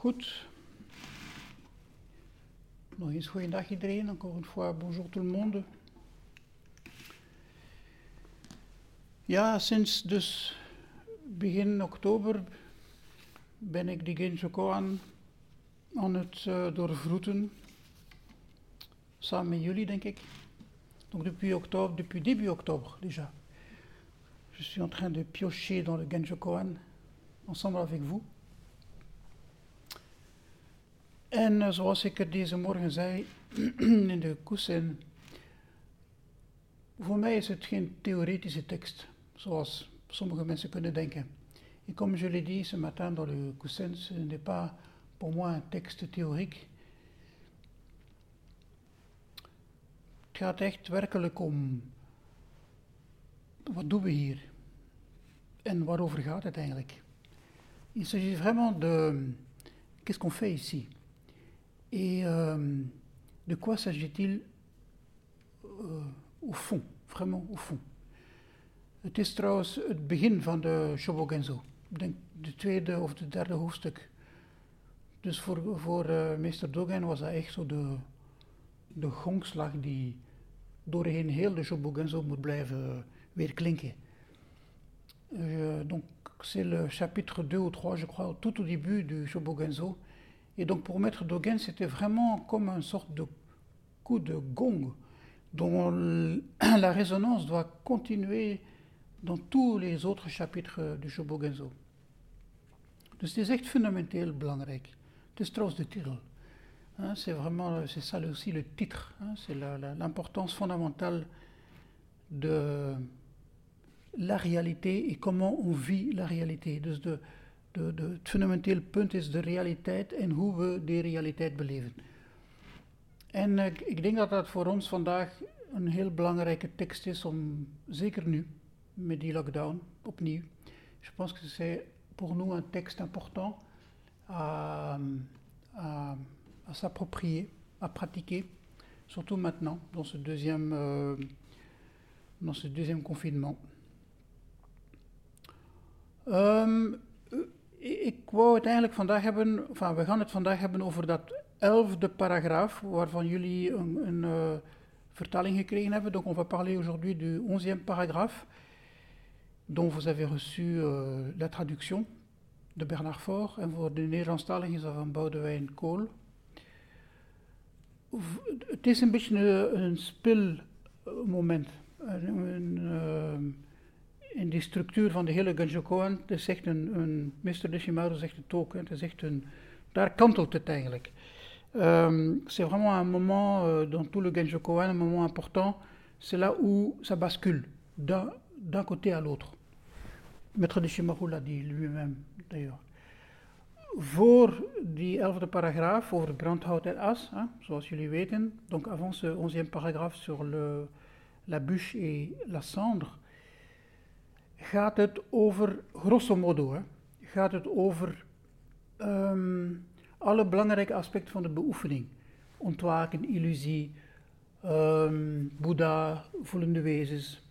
Goed. Nog eens goeiedag iedereen. Encore une fois, bonjour tout le monde. Ja, sinds dus begin oktober ben ik de Genjoko aan, het uh, doorvroeten. Samen met jullie, denk ik. Donc depuis octobre, depuis début octobre déjà. Je suis en train de piocher dans le Genjokoan ensemble avec vous. En uh, zoals ik er deze morgen zei in de kussen, voor mij is het geen theoretische tekst, zoals sommige mensen kunnen denken. Et comme je l'ai dit ce matin dans le coussin, ce n'est pas pour moi un texte théorique. Het gaat echt werkelijk om wat doen we hier en waarover gaat het eigenlijk. Il s'agit vraiment de qu'est-ce qu'on fait ici et euh, de quoi s'agit-il euh, au fond, vraiment au fond. Het is trouwens het begin van de Shobogenzo. Denk de tweede of de derde hoofdstuk. Dus voor, voor uh, meester Dogen was dat echt zo de, de gongslag die doorheen heel de Shobogenzo moet blijven weer klinken. Euh, donc c'est le chapitre 2 ou 3, je crois, tout au début du Shobogenzo. Et donc pour Maître Dogen, c'était vraiment comme une sorte de coup de gong dont la résonance doit continuer dans tous les autres chapitres du Shobogenzo. Dus het is echt fundamenteel belangrijk. C'est vraiment, c'est ça aussi le titre. Hein, c'est l'importance fondamentale de la réalité et comment on vit la réalité. De, de, het fundamenteel punt is de realiteit en hoe we die realiteit beleven. En uh, ik denk dat dat voor ons vandaag een heel belangrijke tekst is om, zeker nu, met die lockdown, opnieuw. Je pense que c'est pour nous un texte important à, à, à s'approprier, à pratiquer, surtout maintenant, dans ce deuxième, euh, dans ce deuxième confinement. Um, ik wou het eigenlijk vandaag hebben, enfin, we gaan het vandaag hebben over dat elfde paragraaf, waarvan jullie een, een uh, vertaling gekregen hebben. Donc on va parler aujourd'hui du onzième paragraphe, dont vous avez reçu uh, la traduction de Bernard Faure. En voor de Nederlandstaligen is dat van Boudewijn Kool. Het is een beetje een, een spilmoment. Een, uh, in die structuur van de hele Genjokoan, het is echt een, een Mr. Deshimaru zegt het ook, het is echt een, daar kantelt het eigenlijk. Um, c'est vraiment un moment euh, dans tout le Genjokoan, un moment important, c'est là où ça bascule d'un côté à l'autre. Maître Deshimaru l'a dit lui-même d'ailleurs. Voor die elfde paragraaf over brandhout en as, hein, zoals jullie weten, donc avant ce onzième paragraphe sur le, la bûche et la cendre, gaat het over, grosso modo, hè, gaat het over um, alle belangrijke aspecten van de beoefening. Ontwaken, illusie, um, Boeddha, voelende wezens,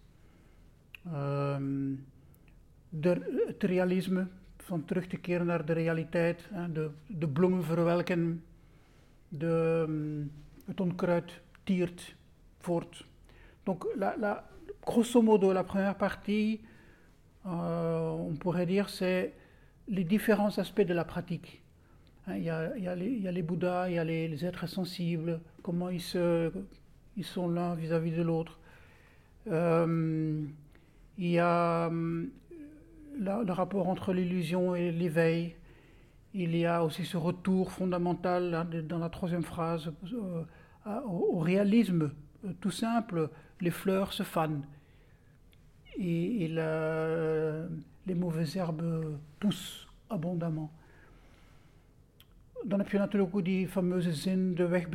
um, de, het realisme, van terug te keren naar de realiteit, hè, de, de bloemen verwelken, de, het onkruid tiert voort. Donc, la, la, grosso modo, la première partie euh, on pourrait dire, c'est les différents aspects de la pratique. Hein, il, y a, les, Bouddhas, il y a les, êtres sensibles, comment ils, se, sont l'un vis-à-vis de l'autre. Euh, il y a la, le rapport entre l'illusion et l'éveil. Il y a aussi ce retour fondamental hein, dans la troisième phrase euh, au, réalisme euh, tout simple. Les fleurs se fanent et, la, les mauvaises herbes poussent abondamment. Dan heb je natuurlijk die zin, de weg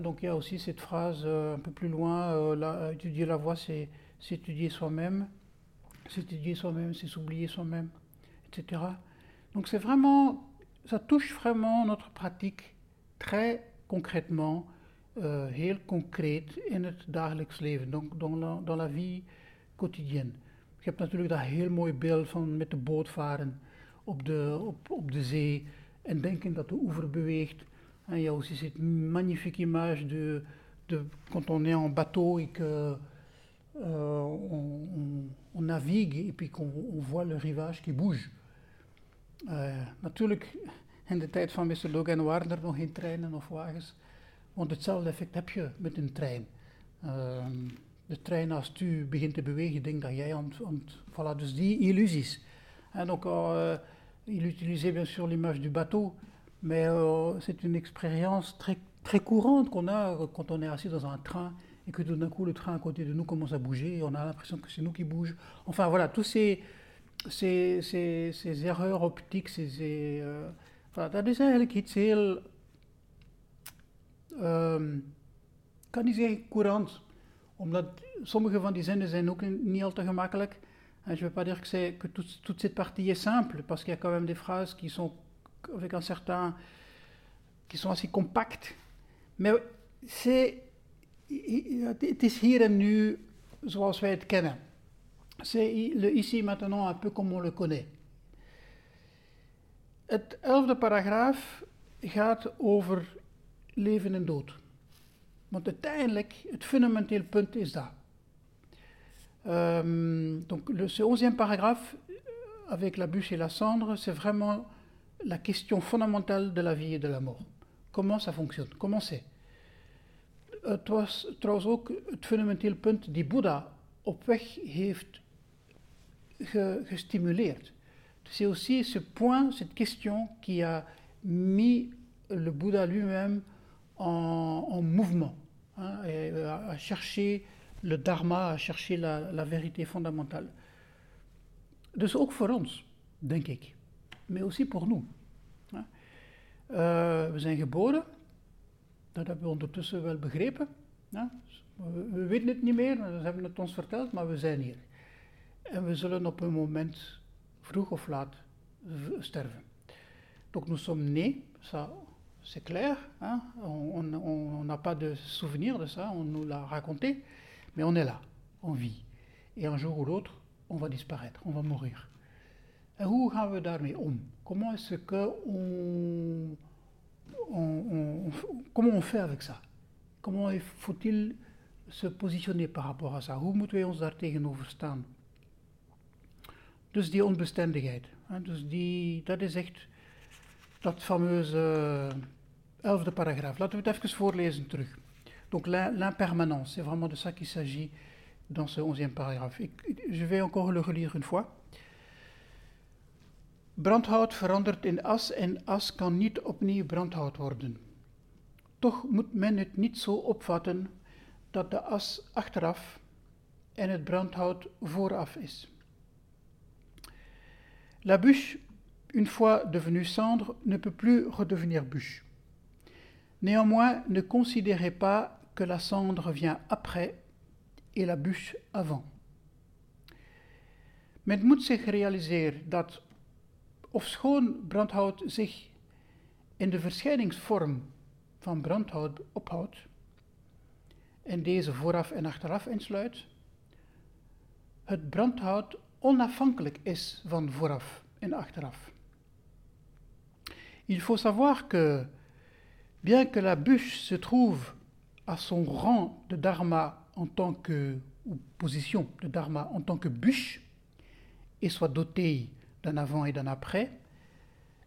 donc il y a aussi cette phrase euh, un peu plus loin, euh, étudier la voix, c'est s'étudier soi-même, soi-même, c'est s'oublier soi-même, etc. Donc c'est vraiment, ça touche vraiment notre pratique très concrètement, euh, heel concreet in het dagelijks leven, donc dans la, dans la vie quotidien. Je hebt natuurlijk dat heel mooi beeld van met de boot varen op de, op, op de zee en denken dat de oever beweegt. En a aussi cette magnifique image de, de quand on est en bateau et que euh, on, on, on, navigue et puis qu'on on voit le rivage qui bouge. Uh, natuurlijk, in de tijd van Mr. Logan waren er nog geen treinen of wagens, want hetzelfde effect heb je met een trein. Uh, de trein, als tu begint te bewegen, denk dat jij aan het... Voilà, dus die illusies. En donc, uh, il utilisait bien sûr l'image du bateau, mais euh, c'est une expérience très, très courante qu'on a quand on est assis dans un train et que tout d'un coup le train à côté de nous commence à bouger et on a l'impression que c'est nous qui bougeons. Enfin voilà, tous ces, ces, ces, ces erreurs optiques, ces, ces, voilà, dat is eigenlijk iets heel, um, kan niet zeggen courant. Je veux pas dire que, toute cette partie est simple, parce qu'il y a quand même des phrases qui sont avec un certain, qui sont assez compactes. Mais c'est, het is hier en nu zoals wij het kennen. C'est le ici maintenant un peu comme on le connaît. Het elfde paragraaf gaat over leven en dood. Want uiteindelijk, het fundamenteel punt is dat. Euh, donc le, ce onzième paragraphe, avec la bûche et la cendre, c'est vraiment la question fondamentale de la vie et de la mort. Comment ça fonctionne Comment c'est Het was trouwens ook het fundamenteel punt die Boeddha op weg heeft ge, gestimuleerd. C'est aussi ce point, cette question qui a mis le Bouddha lui-même en, en, mouvement, hein, et à, chercher le dharma, à chercher la, vérité fondamentale. Dus ook voor ons, denk ik. Maar aussi pour nous. Uh, we zijn geboren, dat hebben we ondertussen wel begrepen. Ja? We, we, weten het niet meer, ze hebben het ons verteld, maar we zijn hier. En we zullen moment, vroeg of laat, sterven. Donc nous sommes nés, ça c'est clair, hein? on n'a pas de souvenir de ça, on nous l'a raconté. Mais on est là, on vit. Et un jour ou l'autre, on va disparaître, on va mourir. En hoe gaan we daarmee om? Comment est-ce que on, comment on fait avec ça? Comment faut-il se positionner par rapport à ça? Hoe moeten wij ons daar tegenover staan? Dus die onbestendigheid. Dus die, dat is echt dat fameuze elfde paragraaf. Laten we het even voorlezen terug. Donc l'impermanence, c'est vraiment de ça qu'il s'agit dans ce onzième paragraphe. je vais encore le relire une fois. Brandhout verandert in as en as kan niet opnieuw brandhout worden. Toch moet men het niet zo opvatten dat de as achteraf en het brandhout vooraf is. La bûche, une fois devenue cendre, ne peut plus redevenir bûche. Néanmoins, ne considérez pas que la cendre vient après et la bûche avant. Men moet zich realiseren dat, ofschoon brandhout zich in de verschijningsvorm van brandhout ophoudt en deze vooraf en achteraf insluit, het brandhout onafhankelijk is van vooraf. Il faut savoir que, bien que la bûche se trouve à son rang de dharma en tant que, ou position de dharma en tant que bûche, et soit dotée d'un avant et d'un après,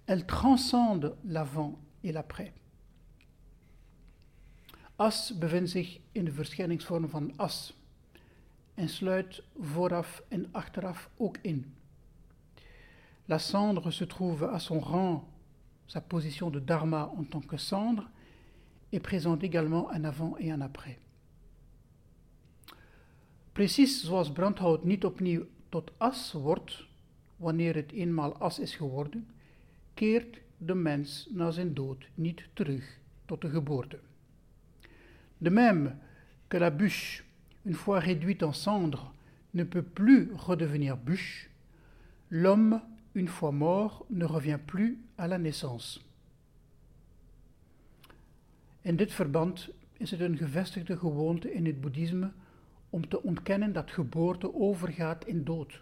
elle transcende l'avant et l'après. As bevindt zich in de verschijningsvorm van as en sluit vooraf en achteraf ook in. La cendre se trouve à son rang, sa position de dharma en tant que cendre, et présente également un avant et un après. Precies zoals brandhout niet opnieuw tot as wordt wanneer het eenmaal as is geworden, keert de mens na zijn dood niet terug tot de geboorte. De même que la bûche, une fois réduite en cendre, ne peut plus redevenir bûche, l'homme, une fois mort, ne revient plus à la naissance. In dit verband is het een gevestigde gewoonte in het boeddhisme om te ontkennen dat geboorte overgaat in dood.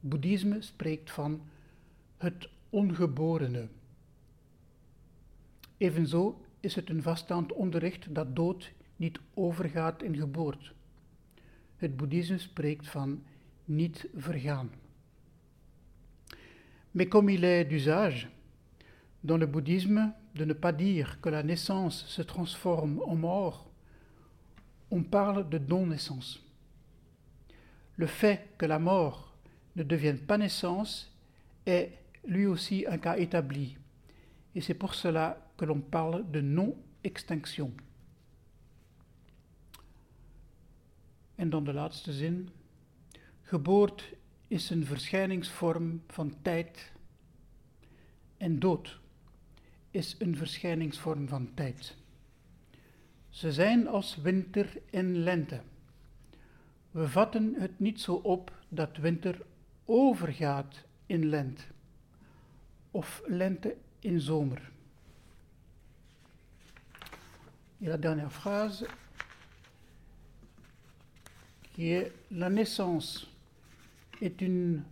Boeddhisme spreekt van het ongeborene. Evenzo is het een vaststaand onderricht dat dood niet overgaat in geboorte. Het boeddhisme spreekt van niet vergaan. Mais comme il est d'usage dans le bouddhisme de ne pas dire que la naissance se transforme en mort, on parle de non-naissance. Le fait que la mort ne devienne pas naissance est lui aussi un cas établi, et c'est pour cela que l'on parle de non-extinction. En dan de laatste zin. Geboort is een verschijningsvorm van tijd en dood is een verschijningsvorm van tijd. Ze zijn als winter en lente. We vatten het niet zo op dat winter overgaat in lente of lente in zomer. Et la dernière phrase, qui est la naissance est une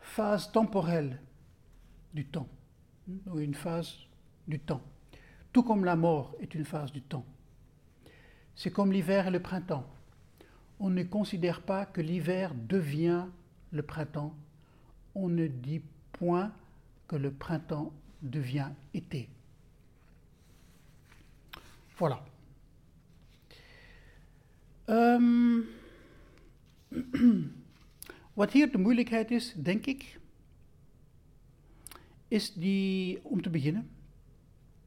phase temporelle du temps, ou une phase du temps, tout comme la mort est une phase du temps. C'est comme l'hiver et le printemps. On ne considère pas que l'hiver devient le printemps. On ne dit point que le printemps devient été. Voilà. Um, wat hier de moeilijkheid is, denk ik, is die, om te beginnen,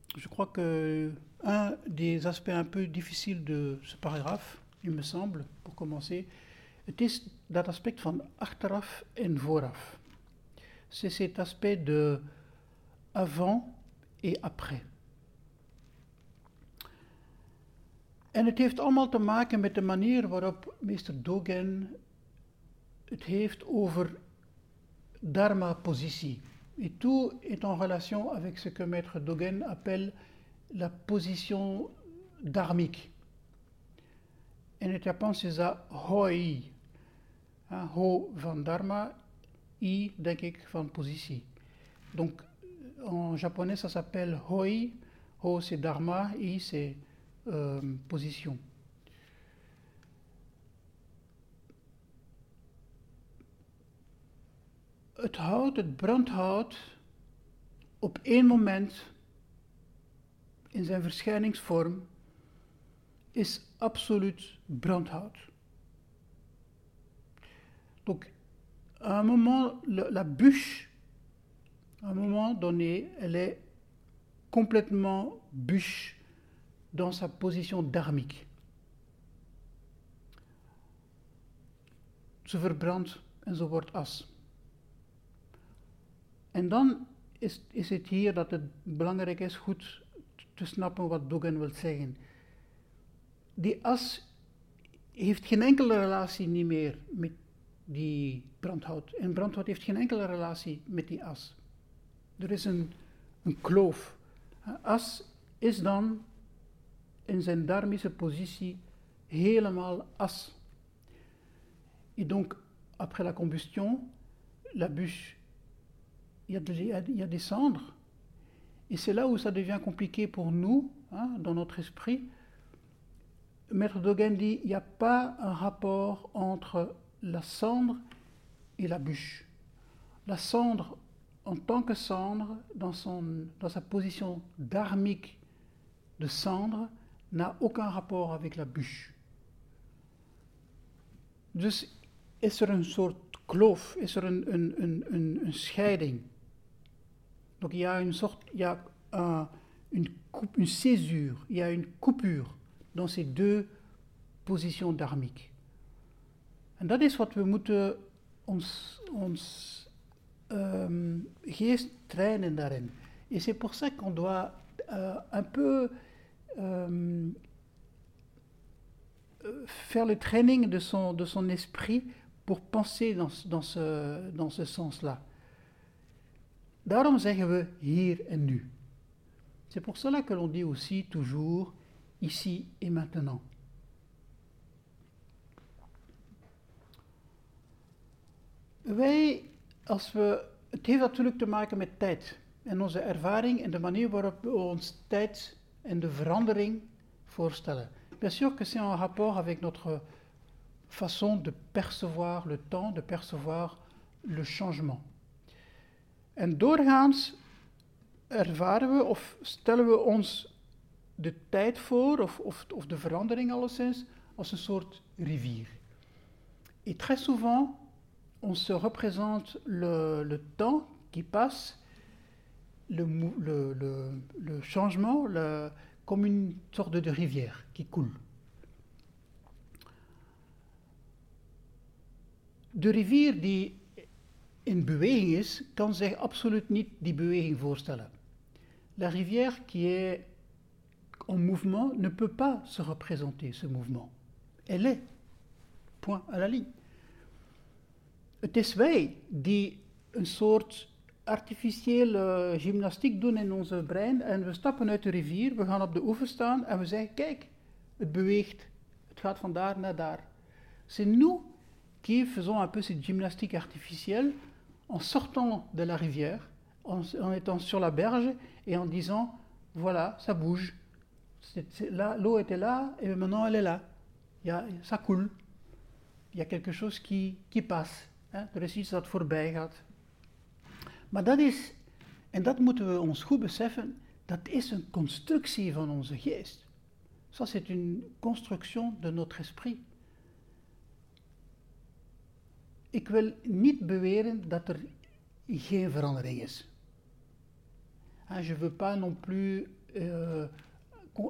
je crois que un des aspects un peu difficiles de ce paragraphe, il me semble, pour commencer, het is dat aspect van achteraf en vooraf. C'est cet aspect de avant et après. En het heeft allemaal te maken met de manier waarop meester Dogen het heeft over dharma-positie. Et tout est en relation avec ce que maître Dogen appelle la position dharmique. En het Japans is dat hoi. Ho van dharma, i denk ik van positie. Donc en japonais ça s'appelle hoi. Ho c'est dharma, i c'est euh, position. Het hout, het brandhout, op één moment in zijn verschijningsvorm is absoluut brandhout. Donc, à un moment, la, bûche, à un moment donné, elle est complètement bûche dans sa position dharmique. Ze verbrandt en ze wordt as. En dan is, is het hier dat het belangrijk is goed te snappen wat Dogen wil zeggen. Die as heeft geen enkele relatie niet meer met die brandhout. En brandhout heeft geen enkele relatie met die as. Er is een, een kloof. As is dan in zijn dharmische positie helemaal as. Et donc, après la combustion, la bûche, il y, a des, il y a des cendres. Et c'est là où ça devient compliqué pour nous, hein, dans notre esprit. Maître Dogen dit il n'y a pas un rapport entre la cendre et la bûche. La cendre, en tant que cendre, dans, son, dans sa position dharmique de cendre, n'a aucun rapport avec la bûche. Dus is er een soort kloof, is er een, een, een, een, scheiding. Donc il y a une sorte, il y a un, une, césure, il y a une coupure dans ces deux positions dharmiques. Daarin. Et c'est pour ça qu'on doit uh, un peu euh, faire le training de son, esprit pour penser dans ce sens-là. Daarom zeggen we hier en nu. C'est pour cela que l'on dit aussi toujours ici et maintenant. Wij, als we, het heeft natuurlijk te maken met tijd en onze ervaring en de manier waarop we ons tijd en de verandering voorstellen. Bien sûr que c'est en rapport avec notre façon de percevoir le temps, de percevoir le changement. En doorgaans ervaren we of stellen we ons de tijd voor, of, of, of de verandering alleszins, als een soort rivier. Et très souvent, on se représente le, le temps qui passe, le, le, le, le changement, comme une sorte de rivière qui coule. De rivier die in beweging is, kan zich absoluut niet die beweging voorstellen. La rivière qui est en mouvement ne peut pas se représenter ce mouvement. Elle est. Point à la ligne. Het is wij die een soort artificiële gymnastiek doen in onze brein en we stappen uit de rivier, we gaan op de oever staan en we zeggen, kijk, het beweegt, het gaat van daar naar daar. C'est nous qui faisons un peu cette gymnastique artificielle en sortant de la rivière, en, étant sur la berge et en disant, voilà, ça bouge. L'eau était là et maintenant elle est là. Il y a, ça coule. Il y a quelque chose qui, passe. Hè? Er is iets dat voorbij gaat. Maar dat is, en dat moeten we ons goed beseffen, dat is een. Ça, c'est une construction de notre esprit. Ik wil niet beweren dat er geen verandering is. Je ne veux pas non plus euh,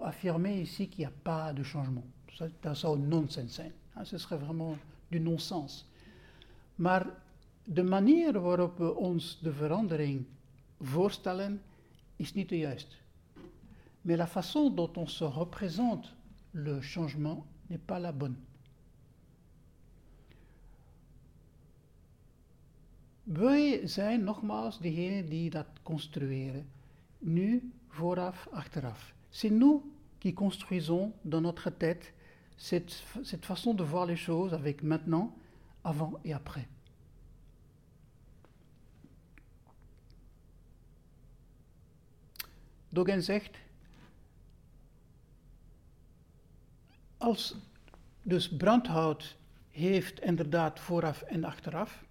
affirmer ici qu'il n'y a pas de changement. Ça, dat zou nonsens zijn. Ce serait vraiment du non-sens. Maar de manier waarop we ons de verandering voorstellen, is niet de juiste. Mais la façon dont on se représente le changement n'est pas la bonne. Wij zijn nogmaals degene die dat construeren. Nu, vooraf, achteraf. C'est nous qui construisons dans notre tête cette, cette façon de voir les choses avec maintenant, avant et après. Dogen zegt, als dus brandhout heeft inderdaad vooraf en achteraf,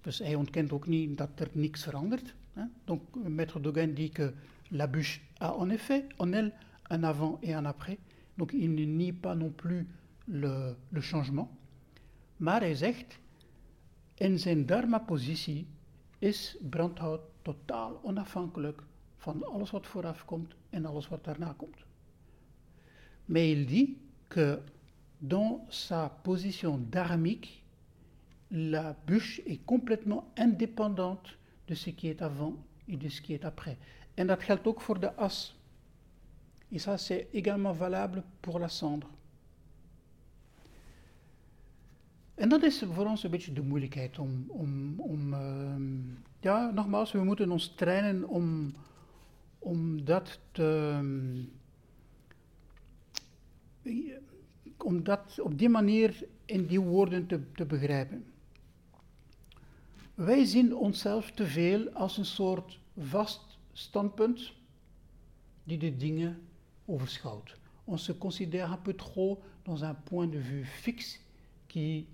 dus hij ontkent ook niet dat er niks verandert. Hè? Donc, Maître Dogen dit que la bûche a en effet en elle un avant et un après. Donc, il ne nie pas non plus le, le changement. Maar hij zegt, in zijn dharma-positie is brandhout totaal onafhankelijk van alles wat vooraf komt en alles wat daarna komt. Mais il dit que dans sa position dharmique, la bûche est complètement indépendante de ce qui est avant et de ce qui est après. En dat geldt ook voor de as. Et ça, c'est également valable pour la cendre. En dat is voor ons een beetje de moeilijkheid om, om, om uh, ja, nogmaals, we moeten ons trainen om, om dat te, om dat op die manier in die woorden te, te begrijpen. Wij zien onszelf te veel als een soort vast standpunt die de dingen overschouwt. On se considère un peu trop dans un point de vue fixe qui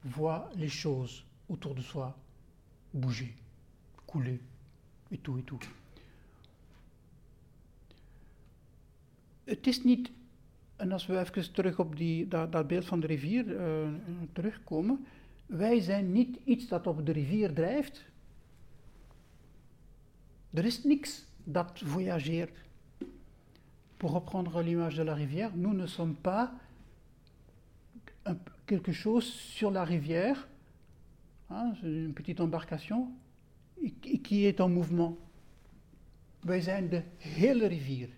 voit les choses autour de soi bouger, couler, et tout, et tout. Het is niet, en als we even terug op die, dat, beeld van de rivier uh, terugkomen, wij zijn niet iets dat op de rivier drijft. Er is niks dat voyageert. Pour reprendre l'image de la rivière, nous ne sommes pas quelque chose sur la rivière, hein, une petite embarcation, qui est en mouvement. Wij zijn de hele rivier.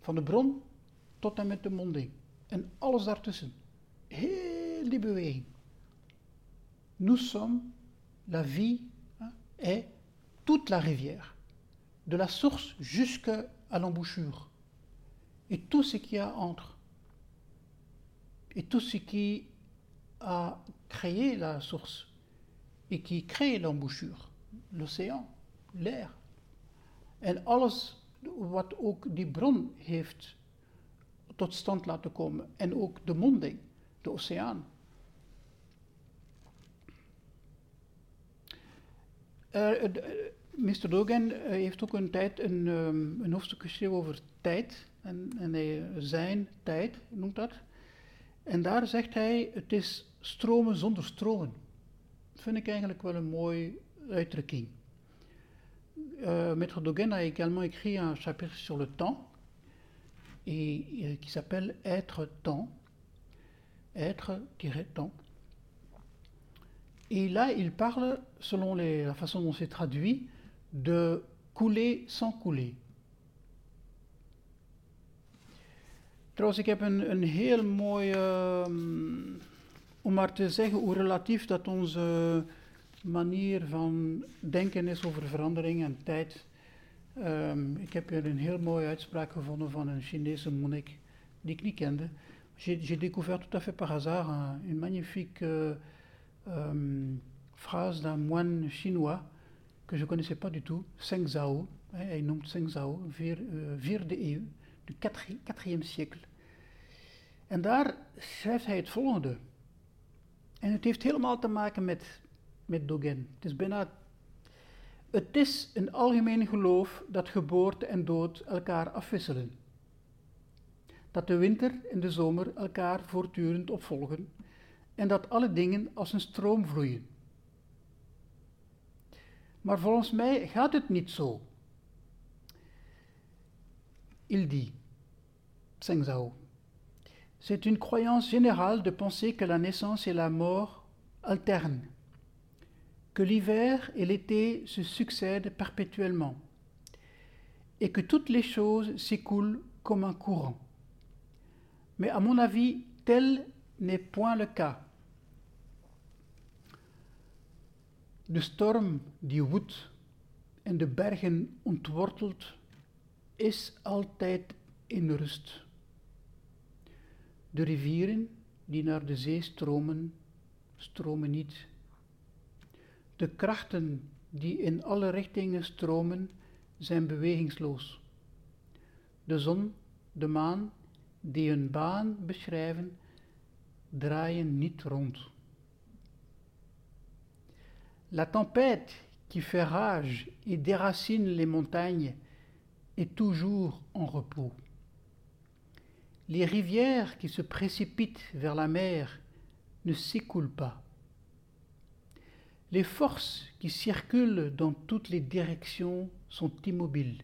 Van de bron tot en met de monding. En alles daartussen. Heel die beweging. Nous sommes la vie hein, et toute la rivière. De la source jusqu'à l'embouchure. Et tout ce qu'il y a entre. Et tout ce qui a créé la source et qui crée l'embouchure, l'océan, l'air. En alles wat ook die bron heeft tot stand laten komen. En ook de monding, de oceaan. Mr. Dogen heeft ook een tijd een, um, een hoofdstuk geschreven over tijd. En, en hij, zijn tijd noemt dat. En daar zegt hij: het is stromen zonder stromen. Dat vind ik eigenlijk wel een mooie uitdrukking. Euh, Maître Dogen a également écrit un chapitre sur le temps et, euh, qui s'appelle Être temps. Être-temps. Et là, il parle, selon les, la façon dont c'est traduit, de couler sans couler. Trouwens, ik heb een, een heel mooi, uh, om maar te zeggen hoe relatief dat onze manier van denken is over verandering en tijd. Um, ik heb hier een heel mooie uitspraak gevonden van een Chinese monnik die ik niet kende. J'ai découvert tout à fait par hasard un, une magnifique euh, phrase d'un moine chinois que je ne connaissais pas du tout, Zheng Zhao. Hij noemt Zheng Zhao, vier, uh, vierde eeuw, de quatrième siècle. En daar schrijft hij het volgende. En het heeft helemaal te maken met met Dogen. Het is bijna. Het is een algemeen geloof dat geboorte en dood elkaar afwisselen. Dat de winter en de zomer elkaar voortdurend opvolgen en dat alle dingen als een stroom vloeien. Maar volgens mij gaat het niet zo. Il dit, Zheng Zhao, c'est une croyance générale de penser que la naissance et la mort alternent que l'hiver et l'été se succèdent perpétuellement, et que toutes les choses s'écoulent comme un courant. Mais à mon avis, tel n'est point le cas. De storm die woedt en de bergen ontwortelt, is altijd in rust. De rivieren die naar de zee stromen, stromen niet de krachten die in alle richtingen stromen, zijn bewegingsloos. De zon, de maan, die een baan beschrijven, draaien niet rond. La tempête qui fait rage et déracine les montagnes est toujours en repos. Les rivières qui se précipitent vers la mer ne s'écoulent pas. Les forces qui circulent dans toutes les directions sont immobiles.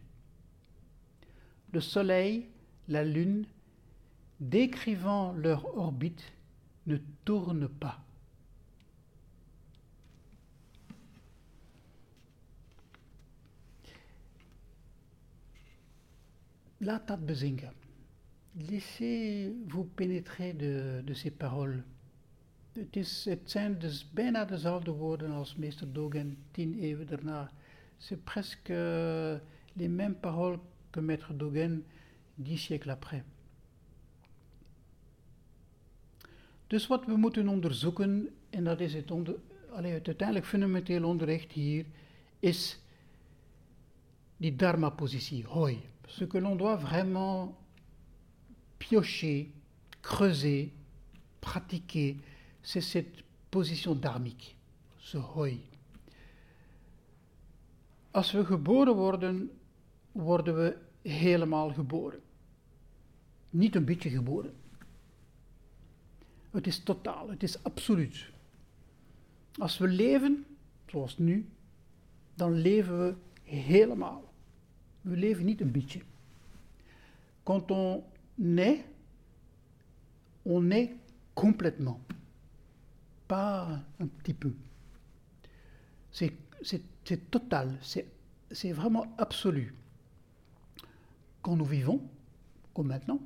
Le Soleil, la Lune, décrivant leur orbite, ne tournent pas. La table bezinga. Laissez-vous pénétrer de, de ces paroles het, is, het zijn dus bijna dezelfde woorden als meester Dogen tien eeuwen daarna. C'est presque uh, les mêmes paroles que maître Dogen dix siècles après. Dus wat we moeten onderzoeken, en dat is het, onder, het uiteindelijk fundamenteel onderricht hier, is die dharma-positie, hoi. Ce que l'on doit vraiment piocher, creuser, pratiquer, c'est cette position dharmique, ce hoi. Als we geboren worden, worden we helemaal geboren. Niet een beetje geboren. Het is totaal, het is absoluut. Als we leven, zoals nu, dan leven we helemaal. We leven niet een beetje. Quand on naît, on est complètement. pas un petit peu. C'est total, c'est vraiment absolu. Quand nous vivons, comme maintenant,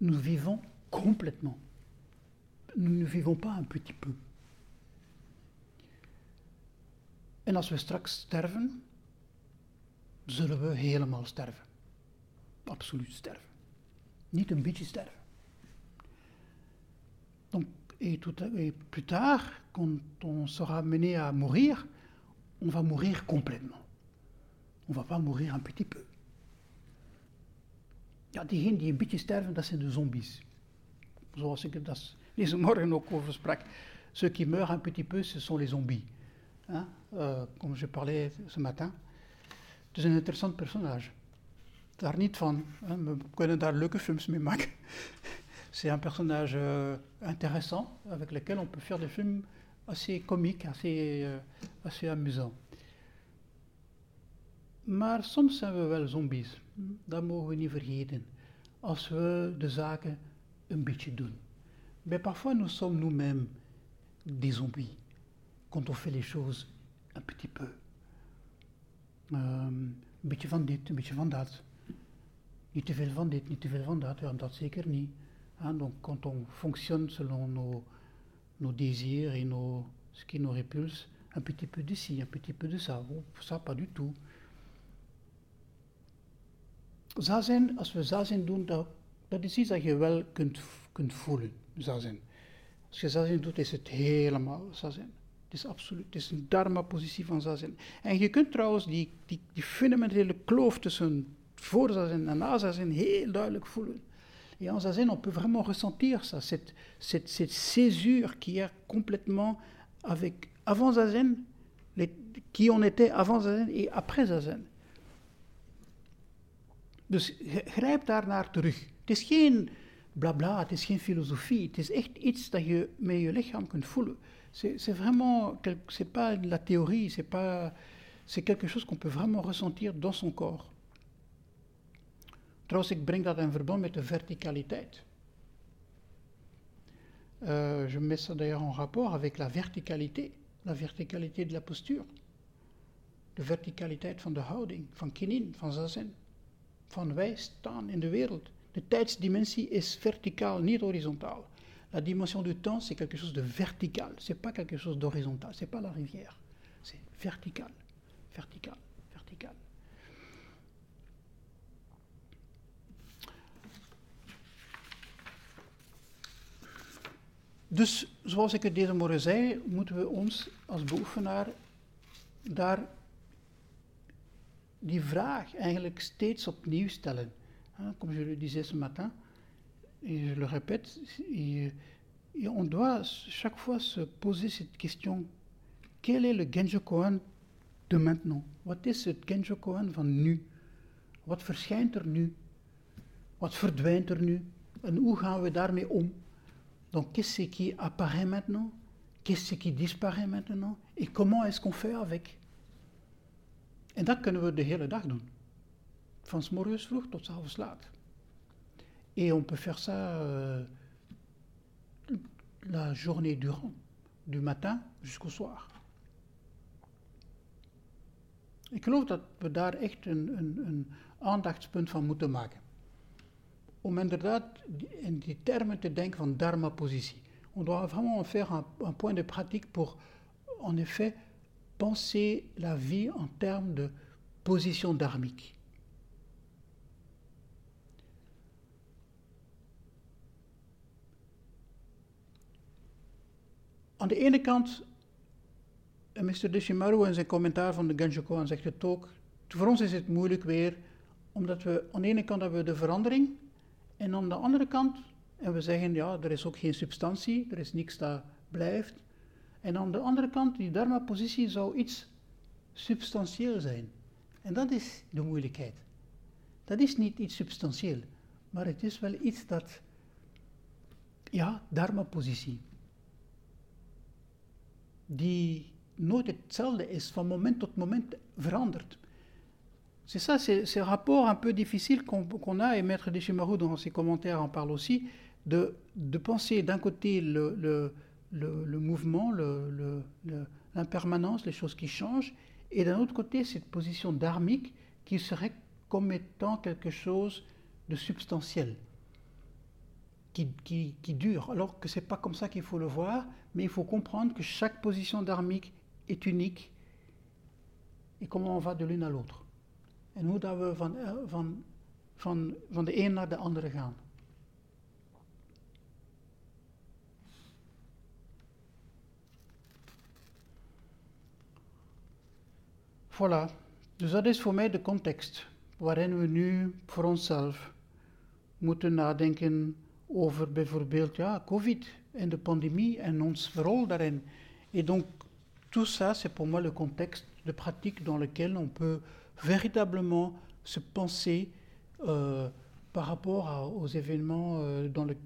nous vivons complètement. Nous ne vivons pas un petit peu. En als we sterven, zullen we helemaal sterven. Absoluut sterven. Niet een beetje sterven. Donc Et, tout, et plus tard, quand on sera mené à mourir, on va mourir complètement. On va pas mourir un petit peu. Ja, diegenen die een beetje sterven, dat zijn de zombies. Zoals ik dat deze morgen ook over sprak. Ceux qui meurent un petit peu, ce sont les zombies. Hein? Uh, comme je parlais ce matin. Is een interessant personage. Daar niet van. Hein? We kunnen daar leuke films mee maken. C'est un personnage euh, intéressant avec lequel on peut faire des films assez comiques, assez, euh, assez amusants. Maar soms zijn we wel zombies. Dat mogen we niet vergeten. Als we de zaken een beetje doen. Mais parfois nous sommes nous-mêmes des zombies. Quand on fait les choses un petit peu. Um, een beetje van dit, een beetje van dat. Niet te veel van dit, niet te veel van dat. Ja, dat zeker niet. Hein, donc quand on fonctionne selon nos, nos désirs et nos, ce qui nous répulse, un petit peu d'ici, un petit peu de ça. Oh, ça, pas du tout. Zazen, als we zazen doen, dat, dat is iets dat je wel kunt, kunt voelen, zazen. Als je zazen doet, is het helemaal zazen. Het is absoluut, het is een dharma-positie van zazen. En je kunt trouwens die, die, die fundamentele kloof tussen voorzazen en nazazen heel duidelijk voelen. Et en zazen, on peut vraiment ressentir ça, cette, cette, cette césure qui est complètement avec avant zazen, les, qui on était avant zazen et après zazen. Dus grijp daar naar terug. Het is geen blabla, het is geen filosofie, het is echt iets dat je met je lichaam kunt voelen. C'est vraiment, c'est pas de la théorie, c'est pas, c'est quelque chose qu'on peut vraiment ressentir dans son corps. Trouwens, ik breng dat in verband met de verticaliteit. Euh, je mets ça d'ailleurs en rapport avec la verticalité, la verticalité de la posture. De verticaliteit van de houding, van kinin, van zazen. Van wij staan in de wereld. De tijdsdimensie is verticaal, niet horizontaal. La dimension du temps, c'est quelque chose de vertical. C'est pas quelque chose d'horizontal. C'est pas la rivière. C'est vertical, vertical, vertical. Dus, zoals ik deze morgen zei, moeten we ons als beoefenaar daar vraag eigenlijk opnieuw stellen. Comme je le disais ce matin, et je le répète, et, et on doit chaque fois se poser cette question quel est le Genjo Koan de maintenant? Wat is het Genjo Koan van nu? Wat verschijnt er nu? Wat verdwijnt er nu? En hoe gaan we daarmee om? Donc, qu'est-ce qui apparaît maintenant Qu'est-ce qui disparaît maintenant Et comment est-ce qu'on fait avec En dat kunnen we de hele dag doen. Van s morgens vroeg tot s avonds laat. Et on peut faire ça euh, la journée durant, du matin jusqu'au soir. Ik geloof dat we daar echt een, een, een aandachtspunt van moeten maken. Om inderdaad in die termen te denken van dharma-positie. On doit vraiment faire un, un point de pratique pour, en effet, penser la vie en termes de position dharmique. Aan de ene kant, en Mr. Deshimaru in zijn commentaar van de Genjo Koan zegt het ook, voor ons is het moeilijk weer, omdat we aan de ene kant hebben we de verandering, en aan de andere kant, en we zeggen ja, er is ook geen substantie, er is niks dat blijft, en aan de andere kant, die dharma-positie zou iets substantieel zijn. En dat is de moeilijkheid. Dat is niet iets substantieel, maar het is wel iets dat, ja, dharma-positie, die nooit hetzelfde is, van moment tot moment verandert. C'est ça, c'est ce rapport un peu difficile qu'on qu a, et Maître Deshimaru dans ses commentaires en parle aussi, de, penser d'un côté le, le mouvement, l'impermanence, le, le, les choses qui changent, et d'un autre côté cette position dharmique qui serait comme étant quelque chose de substantiel, qui, dure, alors que ce n'est pas comme ça qu'il faut le voir, mais il faut comprendre que chaque position dharmique est unique et comment on va de l'une à l'autre. En hoe dat we van, euh, van, van, van de een naar de andere gaan. Voilà, dus dat is voor mij de context waarin we nu voor onszelf moeten nadenken over bijvoorbeeld ja, COVID en de pandemie en ons rol daarin. Et donc, tout ça, c'est pour moi le contexte de pratique dans lequel on peut véritablement se penser euh, par rapport aux événements euh, dans, le,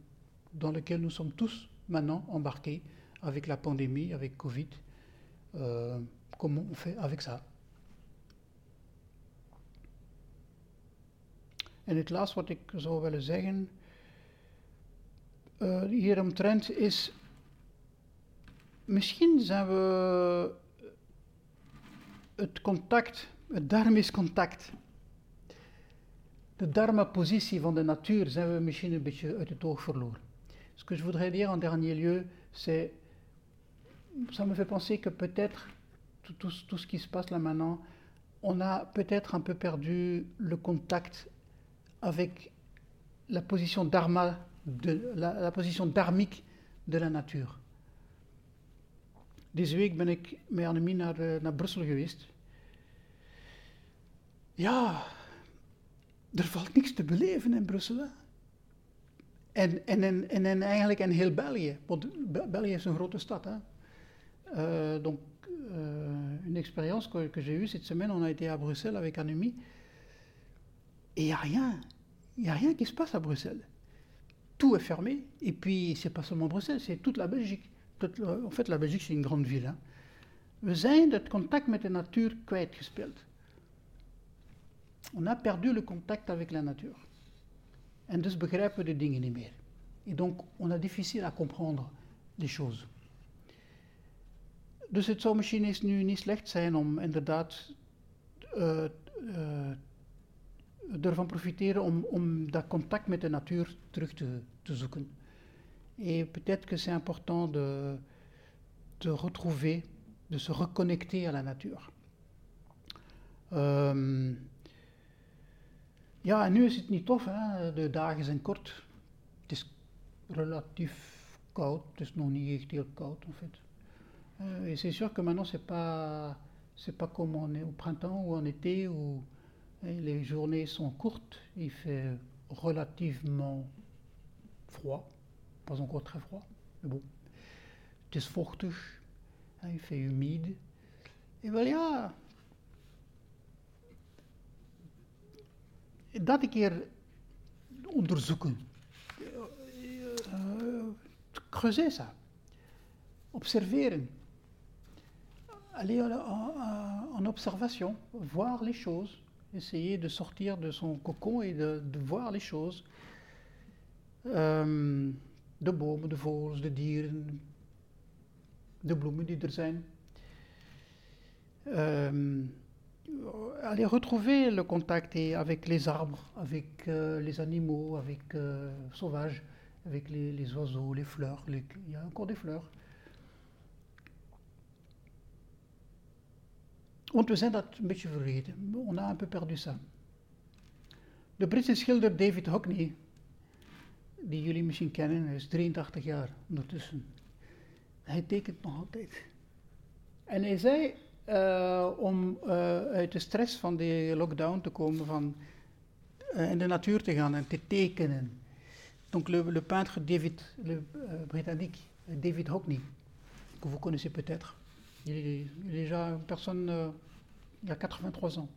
dans lesquels nous sommes tous maintenant embarqués avec la pandémie, avec Covid. Euh, comment on fait avec ça En het laatste wat ik zou willen zeggen uh, hieromtrent is, misschien zijn we het contact, het dharmisch contact, de dharma-positie van de natuur zijn we misschien een beetje uit het oog verloren. Ce que je voudrais dire en dernier lieu, c'est, ça me fait penser que peut-être tout, tout, tout ce qui se passe là maintenant, on a peut-être un peu perdu le contact avec la position dharma, de, la, la position dharmique de la natuur. Deze week ben ik met Annemie naar, uh, naar Brussel geweest. Ja, er valt niks te beleven in Brussel. Hè? En, en, en, en, en eigenlijk in heel België, want België is een grote stad. Hè? Uh, donc, uh, une expérience que, que j'ai eue cette semaine, on a été à Bruxelles avec Annemie. Et il n'y a rien. Il n'y a rien qui se passe à Bruxelles. Tout est fermé. Et puis, c'est pas seulement Bruxelles, c'est toute la Belgique. En fait, la Belgique, c'est une grande ville. Hein. We zijn het contact met de natuur kwijtgespeeld. On a perdu le contact avec la nature. En dus begrijpen we de dingen niet meer. Et donc, on a difficile à comprendre les choses. Dus het zou misschien eens nu niet slecht zijn om inderdaad uh, uh, ervan profiteren om, om dat contact met de natuur terug te, te zoeken. Et peut-être que c'est important de, de retrouver, de se reconnecter à la nature. Um, ja, en nu is het niet tof, hè? de dagen zijn kort. Het is relatief koud, het is nog niet echt heel koud en fait. Uh, c'est sûr que maintenant c'est pas, c'est pas comme on est au printemps ou en été les journées sont courtes, il fait relativement froid, pas encore très froid, mais bon. Het is il fait humide. En wel ja, dat een keer onderzoeken. Creuser ça. Observeren. Aller en, en observation, voir les choses essayer de sortir de son cocon et de, voir les choses. Um, de bomen, de vogels, de dieren, de bloemen die er. Um, aller retrouver le contact avec les arbres, avec euh, les animaux, avec euh, sauvages, avec les, les, oiseaux, les fleurs. Il y a encore des fleurs. Want we zijn dat een beetje vergeten. On a un peu perdu ça. De Britse schilder David Hockney, die jullie misschien kennen, hij is 83 jaar ondertussen. Hij tekent nog altijd. En hij zei, uh, om uh, uit de stress van de lockdown te komen, van uh, in de natuur te gaan en te tekenen. Donc le peintre David, le britannique, David Hockney, que vous connaissez peut-être. Il est, déjà une personne, euh, il a 83 ans.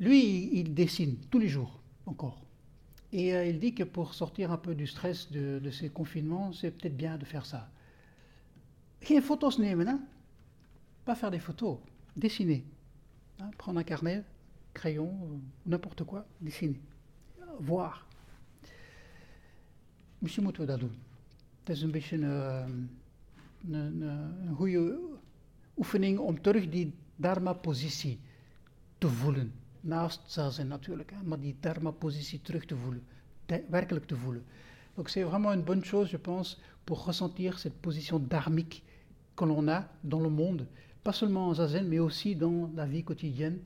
Lui, il dessine tous les jours, encore. Et euh, il dit que pour sortir un peu du stress de, de ces confinements, c'est peut-être bien de faire ça. Geen foto's nemen, hein? Pas faire des photos, dessiner. Hein? Prendre un carnet, crayon, n'importe quoi, dessiner. Voir. Misschien moeten we een, een goede oefening om terug die dharma-positie te voelen. Naast zazen natuurlijk, hè, maar die dharma-positie terug te voelen, te, werkelijk te voelen. Donc c'est vraiment une bonne chose, je pense, pour ressentir cette position dharmique que l'on a dans le monde, pas seulement en zazen, mais aussi dans la vie quotidienne,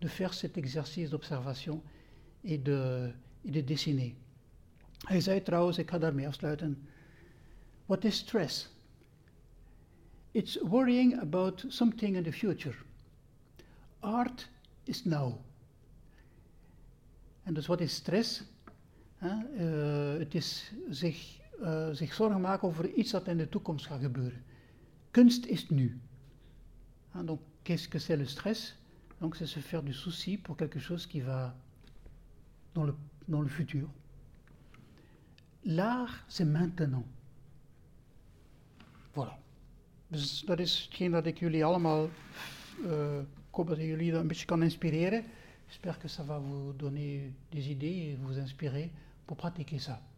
de faire cet exercice d'observation et de, et de dessiner. Hij zei trouwens, ik ga daarmee afsluiten, what is stress? It's worrying about something in the future. art is now. En dus wat is stress? Hè? Uh, het is zich, uh, zich zorgen maken over iets dat in de toekomst gaat gebeuren. Kunst is nu. Hein, donc, qu'est-ce que c'est le stress Donc, c'est se faire du souci pour quelque chose qui va dans le, dans le futur. L'art, c'est maintenant. Voilà. Dus dat is hetgeen dat ik jullie allemaal, uh, ik hoop dat ik jullie dat een beetje kan inspireren. J'espère que ça va vous donner des idées et vous inspirer pour pratiquer ça.